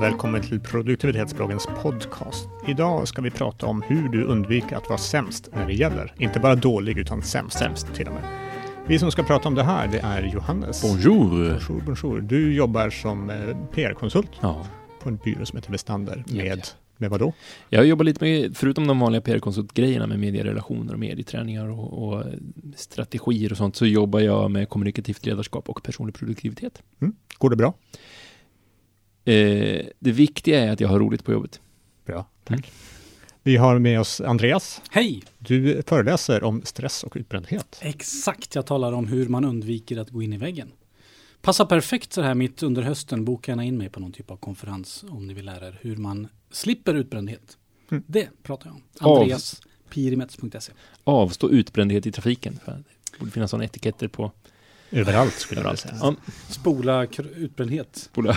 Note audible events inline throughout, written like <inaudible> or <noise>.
och välkommen till produktivitetsbloggens podcast. Idag ska vi prata om hur du undviker att vara sämst när det gäller. Inte bara dålig utan sämst, sämst till och med. Vi som ska prata om det här, det är Johannes. Bonjour! Bonjour, bonjour. Du jobbar som eh, PR-konsult Ja. på en byrå som heter Vestander. Med, ja. med vad då? Jag jobbar lite med, förutom de vanliga PR-konsultgrejerna med medierelationer och medieträningar och, och strategier och sånt, så jobbar jag med kommunikativt ledarskap och personlig produktivitet. Går det bra? Eh, det viktiga är att jag har roligt på jobbet. Bra, Mm. Vi har med oss Andreas. Hej! Du föreläser om stress och utbrändhet. Exakt, jag talar om hur man undviker att gå in i väggen. Passar perfekt så här mitt under hösten. Boka gärna in mig på någon typ av konferens om ni vill lära er hur man slipper utbrändhet. Mm. Det pratar jag om. Av- Andreas Pirimets.se. Avstå utbrändhet i trafiken. Det borde finnas sådana etiketter på Överallt skulle jag säga. Ja, Spola kr- utbrändhet. spola.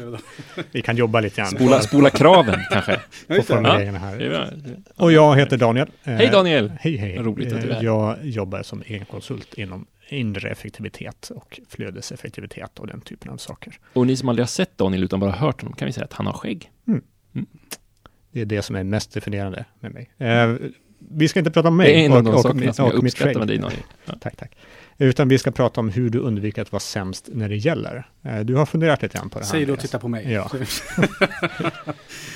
<laughs> Vi kan jobba lite grann spola, spola kraven kanske. På formuleringarna här. Och jag heter Daniel. Eh, Hej Daniel! Hej hej. Roligt att du är här. Eh, Jag jobbar som egen konsult inom inre effektivitet och flödeseffektivitet och den typen av saker. Och ni som aldrig har sett Daniel utan bara hört honom kan vi säga att han har skägg. Det är det som är mest definierande med mig. Eh, vi ska inte prata om mig Det är en av de och, och, som jag och mitt uppskattar skägg. med dig Daniel. Ja. Tack, tack. Utan vi ska prata om hur du undviker att vara sämst när det gäller. Eh, du har funderat lite grann på det här. Säg då och titta på mig. Ja. <laughs>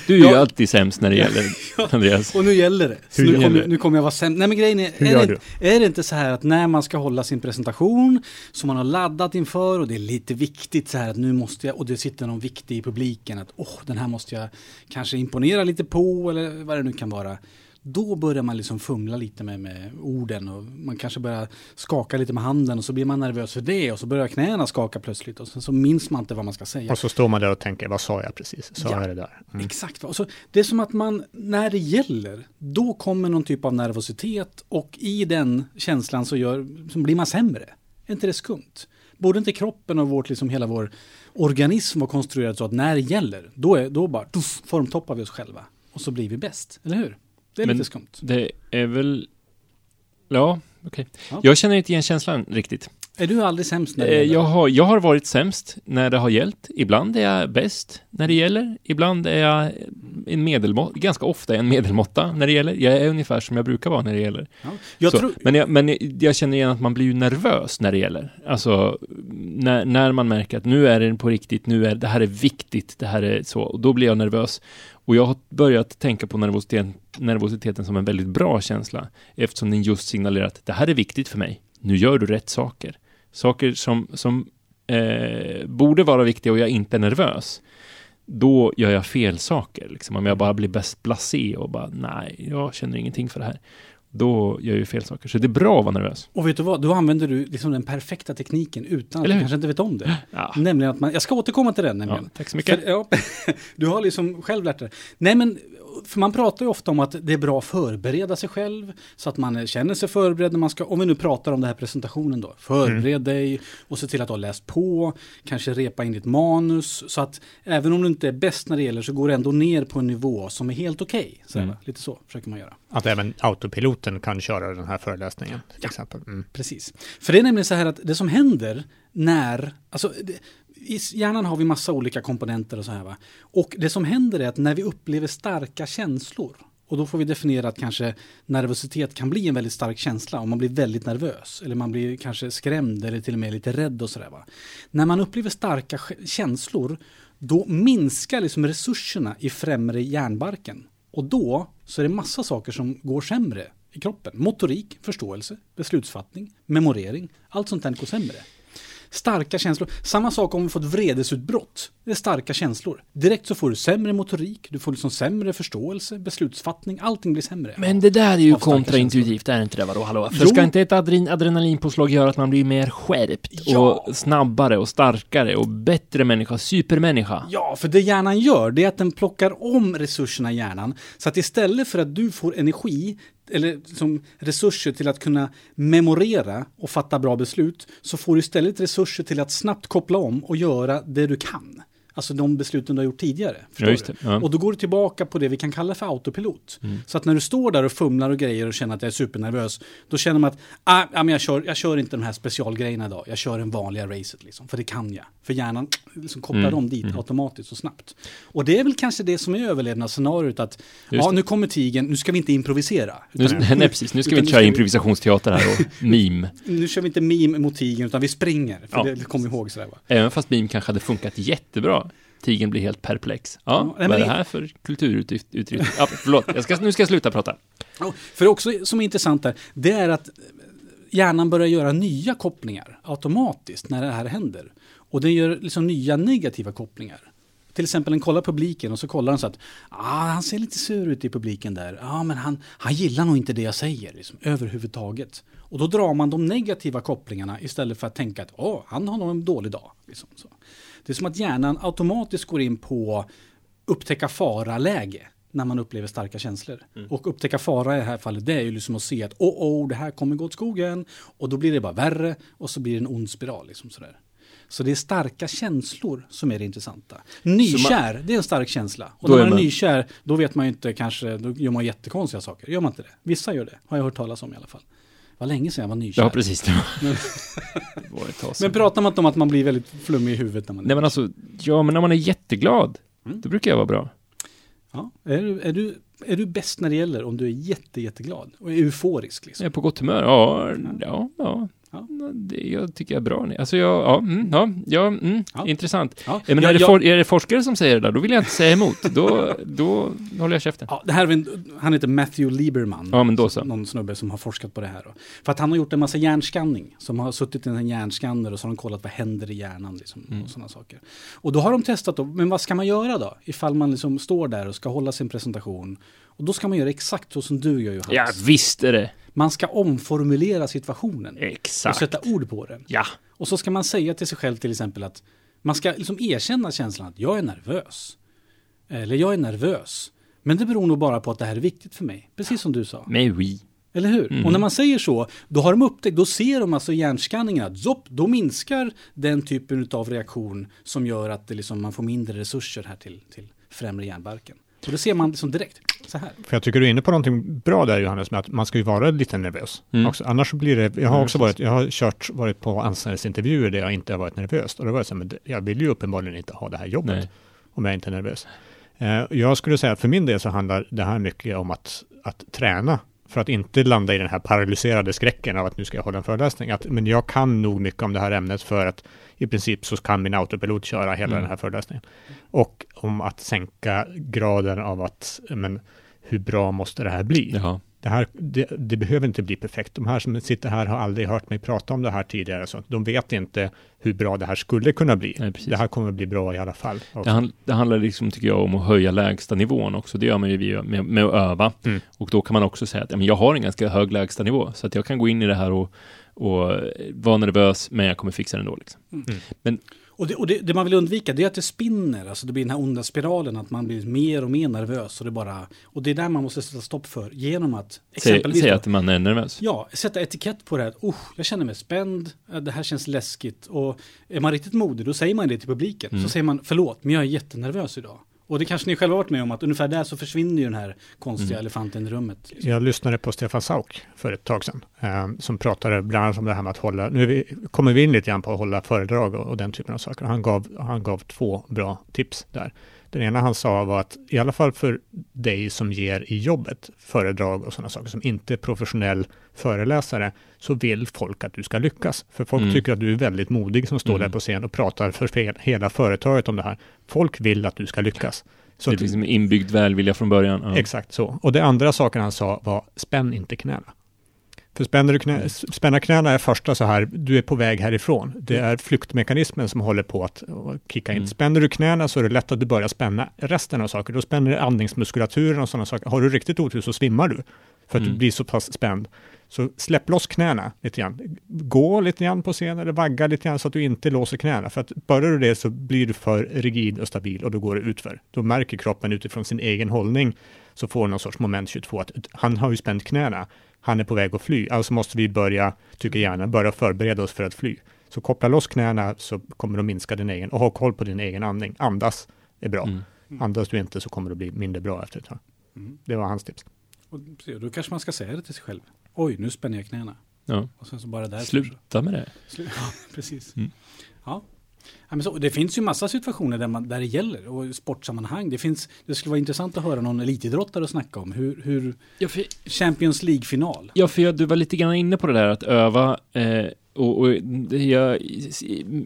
Du är ju Ja. alltid sämst när det gäller, <laughs> Andreas. Och nu gäller det. Så Hur nu, gäller kommer, nu kommer jag vara sämst. Nej men grejen är, Hur är, gör det, är det inte så här att när man ska hålla sin presentation som man har laddat inför och det är lite viktigt så här att nu måste jag, och det sitter någon viktig i publiken att åh, den här måste jag kanske imponera lite på eller vad det nu kan vara. Då börjar man liksom fumla lite med, med orden och man kanske börjar skaka lite med handen och så blir man nervös för det och så börjar knäna skaka plötsligt och sen så minns man inte vad man ska säga. Och så står man där och tänker, vad sa jag precis? Sa Ja. jag det där? Mm. Exakt. va. Så det är som att man, när det gäller, då kommer någon typ av nervositet och i den känslan så, gör, så blir man sämre. Är inte det skumt? Borde inte kroppen och vårt, liksom hela vår organism vara konstruerad så att när det gäller, då, är, då bara tuff, formtoppar vi oss själva. Och så blir vi bäst, eller hur? Det är Men- lite skumt. Det är väl... Ja, okej. Ja. Jag känner inte igen känslan riktigt. Är du aldrig sämst när det Eh, gäller? Jag har, jag har varit sämst när det har gällt. Ibland är jag bäst när det gäller. Ibland är jag en medelmåtta, ganska ofta en medelmåtta när det gäller. Jag är ungefär som jag brukar vara när det gäller. Ja. Jag tror, men, jag, men jag känner igen att man blir ju nervös när det gäller. Alltså, när, när man märker att nu är det på riktigt, nu är det här är viktigt, det här är så. Och då blir jag nervös. Och jag har börjat tänka på nervositeten, nervositeten som en väldigt bra känsla. Eftersom den just signalerar att det här är viktigt för mig. Nu gör du rätt saker. Saker som, som eh, borde vara viktiga och jag inte är nervös. Då gör jag fel saker. Liksom. Om jag bara blir bäst blasé och bara nej, jag känner ingenting för det här. Då gör jag ju fel saker. Så det är bra att vara nervös. och vet du vad, då använder du liksom den perfekta tekniken utan att du kanske inte vet om det. Ja. Nämligen att man, jag ska återkomma till den Ja, tack så mycket. För, ja, <laughs> du har liksom själv lärt dig. Nej men, för man pratar ju ofta om att det är bra att förbereda sig själv. Så att man känner sig förberedd när man ska, om vi nu pratar om den här presentationen då. Förbered dig och se till att du har läst på. Kanske repa in ditt manus. Så att även om du inte är bäst när det gäller så går det ändå ner på en nivå som är helt okej. Så Mm. Lite så försöker man göra. Att även autopiloten kan köra den här föreläsningen till Ja. exempel. Mm. Precis. För det är nämligen så här att det som händer när, alltså i hjärnan har vi massa olika komponenter och så här va. Och det som händer är att när vi upplever starka känslor, och då får vi definiera att kanske nervositet kan bli en väldigt stark känsla om man blir väldigt nervös. Eller man blir kanske skrämd eller till och med lite rädd och sådär va. När man upplever starka känslor, då minskar liksom resurserna i främre hjärnbarken. Och då så är det massa saker som går sämre i kroppen. Motorik, förståelse, beslutsfattning, memorering. Allt sånt där går sämre. Starka känslor. Samma sak om vi får ett vredesutbrott. Det är starka känslor. Direkt så får du sämre motorik, du får liksom sämre förståelse, beslutsfattning. Allting blir sämre. Men det där är ju kontraintuitivt, är det inte det? Vadå, hallå? För Jo. ska inte ett adren adrenalinpåslag göra att man blir mer skärpt Ja. och snabbare och starkare och bättre människa, supermänniska? Ja, för det hjärnan gör, det är att den plockar om resurserna i hjärnan. Så att istället för att du får energi, eller som resurser till att kunna memorera och fatta bra beslut, så får du istället resurser till att snabbt koppla om och göra det du kan. Alltså de besluten du har gjort tidigare. Ja. Ja. Och då går du tillbaka på det vi kan kalla för autopilot. Mm. Så att när du står där och fumlar och grejer och känner att jag är supernervös, då känner man att ah, men jag, kör, jag kör inte de här specialgrejerna idag, jag kör en vanliga racet liksom, för det kan jag. För hjärnan <tsk> liksom kopplar Mm. dem dit Mm. automatiskt och snabbt. Och det är väl kanske det som är överlevnadsscenariot, att ja, nu kommer tigern, nu ska vi inte improvisera. Nu, <laughs> nej, precis. Nu ska vi inte köra improvisationsteater här och <laughs> meme. Nu kör vi inte meme mot tigern, utan vi springer. För Ja. det kommer ihåg sådär va. Även fast meme kanske hade funkat jättebra. Tigern blir helt perplex. Ja, Ja, vad är det här för kulturuttryck? Ja, förlåt, jag ska, nu ska jag sluta prata. För också som är intressant där, det är att hjärnan börjar göra nya kopplingar automatiskt när det här händer. Och den gör liksom nya negativa kopplingar. Till exempel den kollar publiken och så kollar den så att ah, han ser lite sur ut i publiken där. Ja, ah, men han, han gillar nog inte det jag säger liksom, överhuvudtaget. Och då drar man de negativa kopplingarna istället för att tänka att åh, han har nog en dålig dag. Liksom, så. Det är som att hjärnan automatiskt går in på upptäcka fara-läge när man upplever starka känslor. Och upptäcka fara i det här fallet, det är ju liksom att se att oh, oh, det här kommer gå åt skogen. Och då blir det bara värre och så blir det en ond spiral. Liksom sådär. Så det är starka känslor som är det intressanta. Nykär, det är en stark känsla. Och när är man är man- nykär, då vet man ju inte kanske, då gör man jättekonstiga saker. Gör man inte det? Vissa gör det, har jag hört talas om i alla fall. Det var länge sedan jag var nykär. Ja, precis. Det var, <laughs> det var ett tag sedan. Men pratar man inte om att man blir väldigt flummig i huvudet när man Nej, men alltså, ja, men när man är jätteglad, Mm. då brukar jag vara bra. Ja, är, du, är, du, är du bäst när det gäller om du är jätte, jätteglad och är euforisk? Jag Liksom? är på gott humör. Ja, ja, ja. Det, jag tycker jag är bra. Alltså, jag, ja, mm, ja, ja, mm, Ja. intressant. Ja. Men Ja, är, det jag- for, är det forskare som säger det där, då vill jag inte säga emot. Då, då håller jag käften. Ja, det här är en, han heter Matthew Lieberman. Ja, men då så. Någon snubbe som har forskat på det här. Då. För att han har gjort en massa hjärnskanning. Som har suttit i en hjärnskanner och så har de kollat vad händer i hjärnan. Liksom, Mm. och sådana saker. Och då har de testat, då, men vad ska man göra då? Ifall man liksom står där och ska hålla sin presentation. Och då ska man göra exakt så som du gör Johannes. Ja, visst är det. Man ska omformulera situationen. Och Exakt. sätta ord på den. Ja. Och så ska man säga till sig själv till exempel att man ska liksom erkänna känslan att jag är nervös. Eller jag är nervös. Men det beror nog bara på att det här är viktigt för mig. Precis som du sa. Men oui. Eller hur? Mm. Och när man säger så, då har de upptäckt, då ser de alltså hjärnskanningen att zopp, då minskar den typen av reaktion som gör att det liksom, man får mindre resurser här till, till främre hjärnbarken. Och då ser man liksom direkt, så här. För jag tycker du är inne på någonting bra där Johannes, med att man ska ju vara lite nervös. Mm. Också. Annars så blir det, jag har också varit, jag har kört, varit på anställningsintervjuer där jag inte har varit nervös. Och då var det så här, men jag vill ju uppenbarligen inte ha det här jobbet Nej. om jag inte är nervös. Eh, jag skulle säga att för min del så handlar det här mycket om att, att träna för att inte landa i den här paralyserade skräcken av att nu ska jag hålla en föreläsning. Att, men jag kan nog mycket om det här ämnet för att i princip så kan min autopilot köra hela Mm. den här föreläsningen. Och om att sänka graden av att, men hur bra måste det här bli? Ja. Det, här, det, det behöver inte bli perfekt. De här som sitter här har aldrig hört mig prata om det här tidigare. Så de vet inte hur bra det här skulle kunna bli. Nej, det här kommer att bli bra i alla fall. Det, hand, det handlar liksom, tycker jag, om att höja lägsta nivån också. Det gör man ju via- med, med att öva. Mm. Och då kan man också säga att ja, men jag har en ganska hög lägsta nivå. Så att jag kan gå in i det här och, och vara nervös, men jag kommer fixa det ändå. Liksom. Och, det, och det, det man vill undvika det är att det spinner, alltså det blir den här onda spiralen att man blir mer och mer nervös. Och det, bara, och det är där man måste sätta stopp för genom att exempelvis säg då- att man är nervös. Ja, sätta etikett på det här. Oh, jag känner mig spänd, eh, det här känns läskigt. Och är man riktigt modig, då säger man det till publiken. Mm. Så säger man, förlåt, men jag är jättenervös idag. Och det kanske ni själva varit med om, att ungefär där så försvinner ju den här konstiga Mm. elefanten i rummet. liksom. Jag lyssnade på Stefan Sauk för ett tag sedan, eh, som pratade bland annat om det här med att hålla, nu vi, kommer vi in lite grann på att hålla föredrag och, och den typen av saker. Han gav, han gav två bra tips där. Den ena han sa var att i alla fall för dig som ger i jobbet föredrag och sådana saker, som inte är professionell föreläsare, så vill folk att du ska lyckas. För folk Mm. tycker att du är väldigt modig som står Mm. där på scen och pratar för hela företaget om det här. Folk vill att du ska lyckas. Så det finns en inbyggd välvilja från början. Ja. Exakt så. Och det andra saken han sa var spänn inte knäna. För spänner du knä, spänna knäna är första så här, du är på väg härifrån. Det är flyktmekanismen som håller på att kicka in. Mm. Spänner du knäna så är det lätt att du börjar spänna resten av saker. Då spänner du andningsmuskulaturen och sådana saker. Har du riktigt otur så svimmar du. För att du Mm. blir så pass spänd. Så släpp loss knäna lite grann. Gå lite grann på scen eller vagga lite grann så att du inte låser knäna. För att börjar du det så blir du för rigid och stabil och då går det utför. Då märker kroppen utifrån sin egen hållning så får någon sorts moment 22 att han har ju spänt knäna. Han är på väg att fly. Alltså måste vi börja, tycker hjärnan, börja förbereda oss för att fly. Så koppla loss knäna så kommer du minska din egen, och ha koll på din egen andning. Andas är bra. Mm. Andas du inte så kommer det bli mindre bra efter ett tag. Mm. Det var hans tips. Och då kanske man ska säga det till sig själv. Oj, nu spänner jag knäna. Ja. Och sen så bara där. Sluta med det. Slu- <laughs> Precis. Mm. Ja. Ja, men så, det finns ju massa situationer där, man, där det gäller och sportsammanhang. Det, finns, det skulle vara intressant att höra någon elitidrottare snacka om hur, hur Ja, för, Champions League-final. ja, för jag, du var lite grann inne på det där att öva eh, och, och jag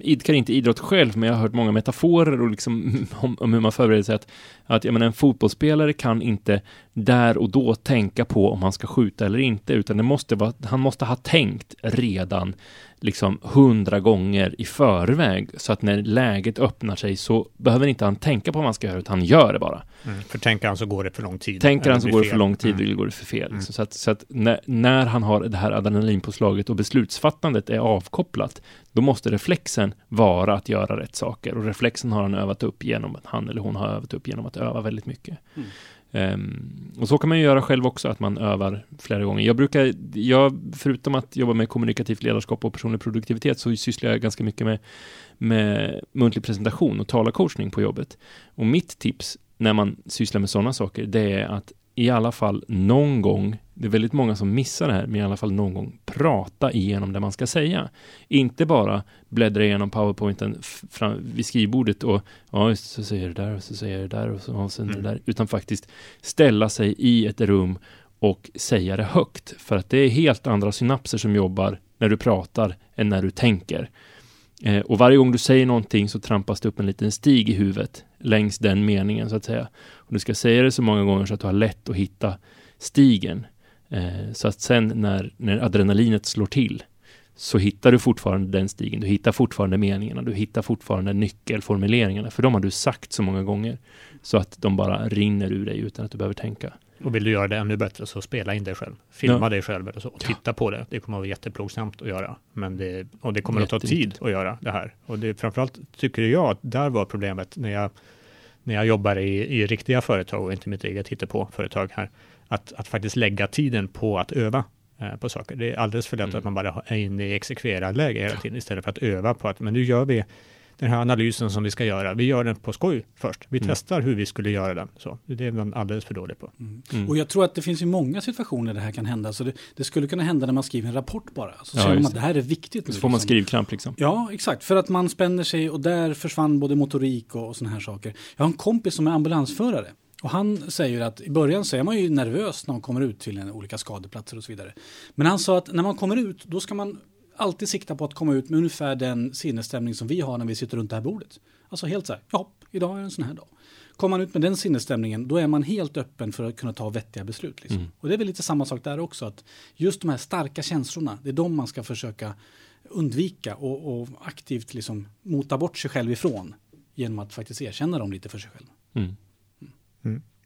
idkar inte idrott själv, men jag har hört många metaforer och liksom <laughs> om, om hur man förbereder sig. Att, att jag menar, en fotbollsspelare kan inte där och då tänka på om han ska skjuta eller inte, utan det måste vara, han måste ha tänkt redan liksom hundra gånger i förväg, så att när läget öppnar sig så behöver inte han tänka på vad man ska göra, utan han gör det bara. Mm. För tänker han så går det för lång tid. Tänker han så går det för lång tid Mm. eller går det för fel. Mm. Så att, så att när, när han har det här adrenalinpåslaget och beslutsfattandet är avkopplat, då måste reflexen vara att göra rätt saker. Och reflexen har han övat upp genom att han eller hon har övat upp genom att öva väldigt mycket. Mm. Um, och så kan man ju göra själv också, att man övar flera gånger. Jag brukar, jag, förutom att jobba med kommunikativt ledarskap och personlig produktivitet, så sysslar jag ganska mycket med, med muntlig presentation och talarcoachning på jobbet. Och mitt tips när man sysslar med sådana saker, det är att i alla fall någon gång, det är väldigt många som missar det här, men i alla fall någon gång prata igenom det man ska säga. Inte bara bläddra igenom powerpointen fram, vid skrivbordet och ja, så säger det där och så säger det där och så och sen Mm. det där, utan faktiskt ställa sig i ett rum och säga det högt. För att det är helt andra synapser som jobbar när du pratar än när du tänker. Eh, och varje gång du säger någonting så trampas det upp en liten stig i huvudet längs den meningen så att säga. Och du ska säga det så många gånger så att du har lätt att hitta stigen. Eh, så att sen när, när adrenalinet slår till så hittar du fortfarande den stigen. Du hittar fortfarande meningarna. Du hittar fortfarande nyckelformuleringarna. För de har du sagt så många gånger. Så att de bara rinner ur dig utan att du behöver tänka. Och vill du göra det ännu bättre så spela in dig själv. Filma Ja. dig själv eller så. Och titta på det. Det kommer att vara jätteplågsamt att göra. Men det, och det kommer att ta tid att göra det här. Och det framförallt tycker jag att där var problemet när jag, när jag jobbar i, i riktiga företag och inte mitt eget hittepå-företag här. Att, att faktiskt lägga tiden på att öva eh, på saker. Det är alldeles för lätt Mm. att man bara är inne i exekvera-läge hela tiden istället för att öva på att men nu gör vi den här analysen som vi ska göra. Vi gör den på skoj först. Vi Mm. testar hur vi skulle göra den. Så det är man alldeles för dålig på. Mm. Och jag tror att det finns ju många situationer där det här kan hända. Så det, det skulle kunna hända när man skriver en rapport bara. Så Ja, känner man att det här är viktigt. nu, Så får man liksom. skrivkramp liksom. Ja, exakt. För att man spänner sig och där försvann både motorik och, och sådana här saker. Jag har en kompis som är ambulansförare. Och han säger att i början så är man ju nervös när man kommer ut till en, olika skadeplatser och så vidare. Men han sa att när man kommer ut, då ska man alltid sikta på att komma ut med ungefär den sinnesstämning som vi har när vi sitter runt det här bordet. Alltså helt så här, ja, idag är en sån här dag. Kommer man ut med den sinnesstämningen, då är man helt öppen för att kunna ta vettiga beslut. Liksom. Mm. Och det är väl lite samma sak där också, att just de här starka känslorna, det är de man ska försöka undvika och, och aktivt liksom mota bort sig själv ifrån genom att faktiskt erkänna dem lite för sig själv. Mm.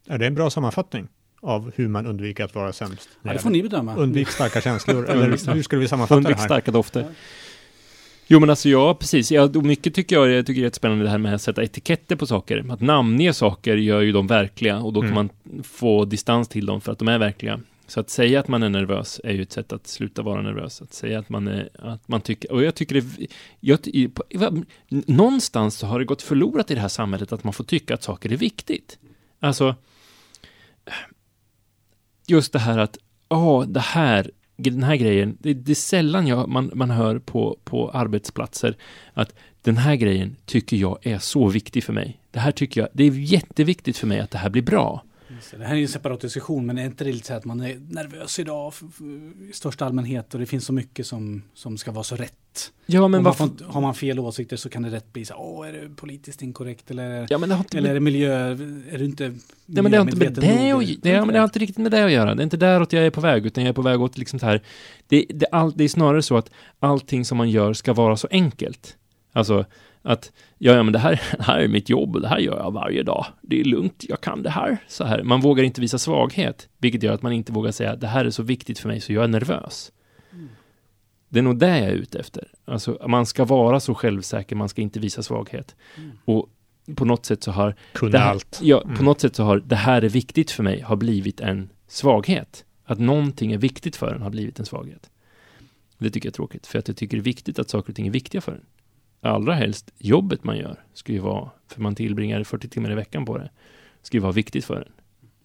Är det en bra sammanfattning av hur man undviker att vara sämst? Ja, det får ni bedöma. Undvik starka känslor, <laughs> eller hur skulle vi sammanfatta Undvik det här? starka dofter. Jo men alltså ja, precis. Ja, och mycket tycker jag, jag tycker det är spännande det här med att sätta etiketter på saker. Att namnge saker gör ju dem verkliga och då kan Mm. man få distans till dem för att de är verkliga. Så att säga att man är nervös är ju ett sätt att sluta vara nervös. Att säga att man är, att man tycker, och jag tycker det, jag, någonstans så har det gått förlorat i det här samhället att man får tycka att saker är viktigt. Alltså, just det här att, ja, det här, den här grejen, det, det är sällan jag, man, man hör på, på arbetsplatser att den här grejen tycker jag är så viktig för mig. Det här tycker jag, det är jätteviktigt för mig att det här blir bra. Det. Här är ju en separat diskussion, men är inte det lite så här att man är nervös idag i största allmänhet och det finns så mycket som, som ska vara så rätt. Ja, men man varför? får, har man fel åsikter så kan det rätt bli så åh, är det politiskt inkorrekt eller, Ja, men det har inte eller är med, det miljö, är du inte nej, men det har inte med det att, det, ja, men det har inte riktigt med det att göra. Det är inte däråt jag är på väg, utan jag är på väg åt liksom så här. Det, det, all, det är snarare så att allting som man gör ska vara så enkelt. Alltså att, ja, ja men det här, <laughs> det här är mitt jobb och det här gör jag varje dag. Det är lugnt, jag kan det här. Så här. Man vågar inte visa svaghet, vilket gör att man inte vågar säga att det här är så viktigt för mig så jag är nervös. Det är nog det jag är ute efter. Alltså, man ska vara så självsäker, man ska inte visa svaghet. Mm. Och på något sätt så har Kunna det här, allt. Ja, på Mm. något sätt så har det här är viktigt för mig har blivit en svaghet. Att någonting är viktigt för en har blivit en svaghet. Det tycker jag är tråkigt, för att jag tycker det är viktigt att saker och ting är viktiga för en. Allra helst jobbet man gör ska ju vara, för man tillbringar 40 timmar i veckan på det, ska ju vara viktigt för en.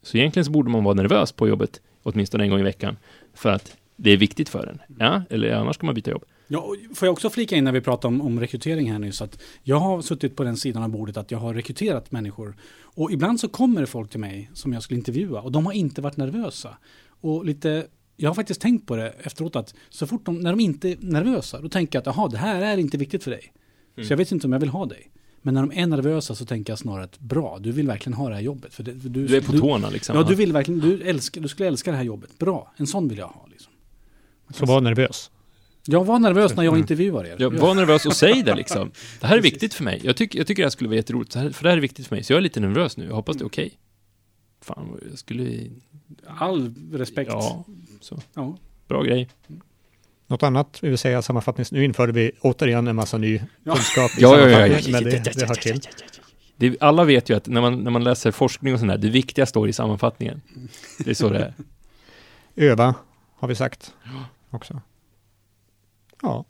Så egentligen så borde man vara nervös på jobbet, åtminstone en gång i veckan, för att det är viktigt för en. Ja, eller annars ska man byta jobb. Ja, får jag också flika in när vi pratar om, om rekrytering här nyss att jag har suttit på den sidan av bordet att jag har rekryterat människor och ibland så kommer det folk till mig som jag skulle intervjua och de har inte varit nervösa. Och lite, jag har faktiskt tänkt på det efteråt att så fort de, när de inte är nervösa då tänker jag att jaha, det här är inte viktigt för dig. Mm. Så jag vet inte om jag vill ha dig. Men när de är nervösa så tänker jag snarare att bra, du vill verkligen ha det här jobbet. För det, för Du är på tårna liksom. Ja, du vill verkligen, du, älskar, du skulle älska det här jobbet. Bra, en sån vill jag ha. Liksom. Så var nervös. Jag var nervös när jag Mm. intervjuar er. Jag var nervös och säg det liksom. <laughs> Det här är viktigt för mig. Jag, tycker jag tycker det här skulle vara jätteroligt, för det här är viktigt för mig. Så jag är lite nervös nu. Jag hoppas det är okej. Fan, jag skulle... All respekt. Ja, så. Ja. Bra grej. Något annat vi vill säga sammanfattningsvis. Nu införde vi återigen en massa ny Ja. kunskap i Ja, ja, ja, ja. sammanfattningen, men det, det hör till. Det, alla vet ju att när man, när man läser forskning och sånt där, det viktiga står i sammanfattningen. Det är så det är. <laughs> Öva, har vi sagt också. Ja.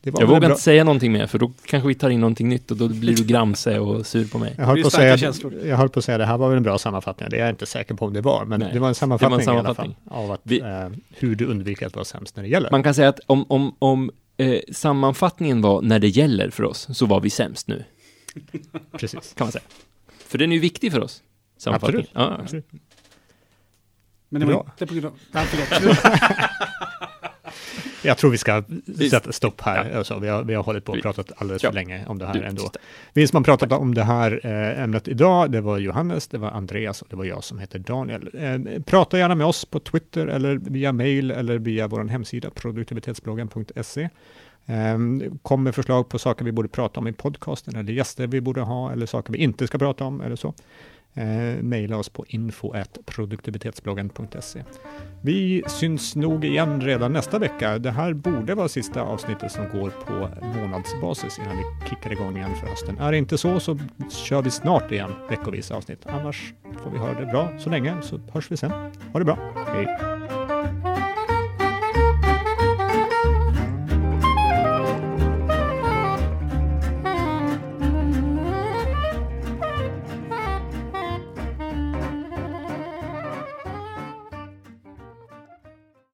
Det var Jag vågar bra. inte säga någonting mer, för då kanske vi tar in någonting nytt och då blir du gramse och sur på mig. Jag höll, på att säga, känslor. jag höll på att säga det här var väl en bra sammanfattning. Det är jag inte säker på om det var, men Nej, det var en sammanfattning, det var en sammanfattning. i alla fall. Av att, Vi- eh, hur du undviker att vara sämst när det gäller. Man kan säga att om, om, om eh, sammanfattningen var när det gäller för oss, så var vi sämst nu, <laughs> Precis. kan man säga. För den är ju viktig för oss. Absolut. Ja, Absolut. Men det var Bra. inte på grund av... Nej, förlåt. <laughs> Jag tror vi ska sätta stopp här. Ja. Alltså, vi, har, vi har hållit på och pratat alldeles Ja. för länge om det här ändå. Vi som har pratat om det här eh, ämnet idag, det var Johannes, det var Andreas och det var jag som heter Daniel. Eh, prata gärna med oss på Twitter eller via mail eller via vår hemsida produktivitetsbloggen.se. Eh, kom med förslag på saker vi borde prata om i podcasten eller gäster vi borde ha eller saker vi inte ska prata om eller så. Eh, maila oss på info.produktivitetsbloggen.se. Vi syns nog igen redan nästa vecka. Det här borde vara sista avsnittet som går på månadsbasis innan vi kickar igång igen för hösten. Är det inte så så kör vi snart igen veckovisa avsnitt. Annars får vi höra det bra så länge så hörs vi sen. Ha det bra. Hej!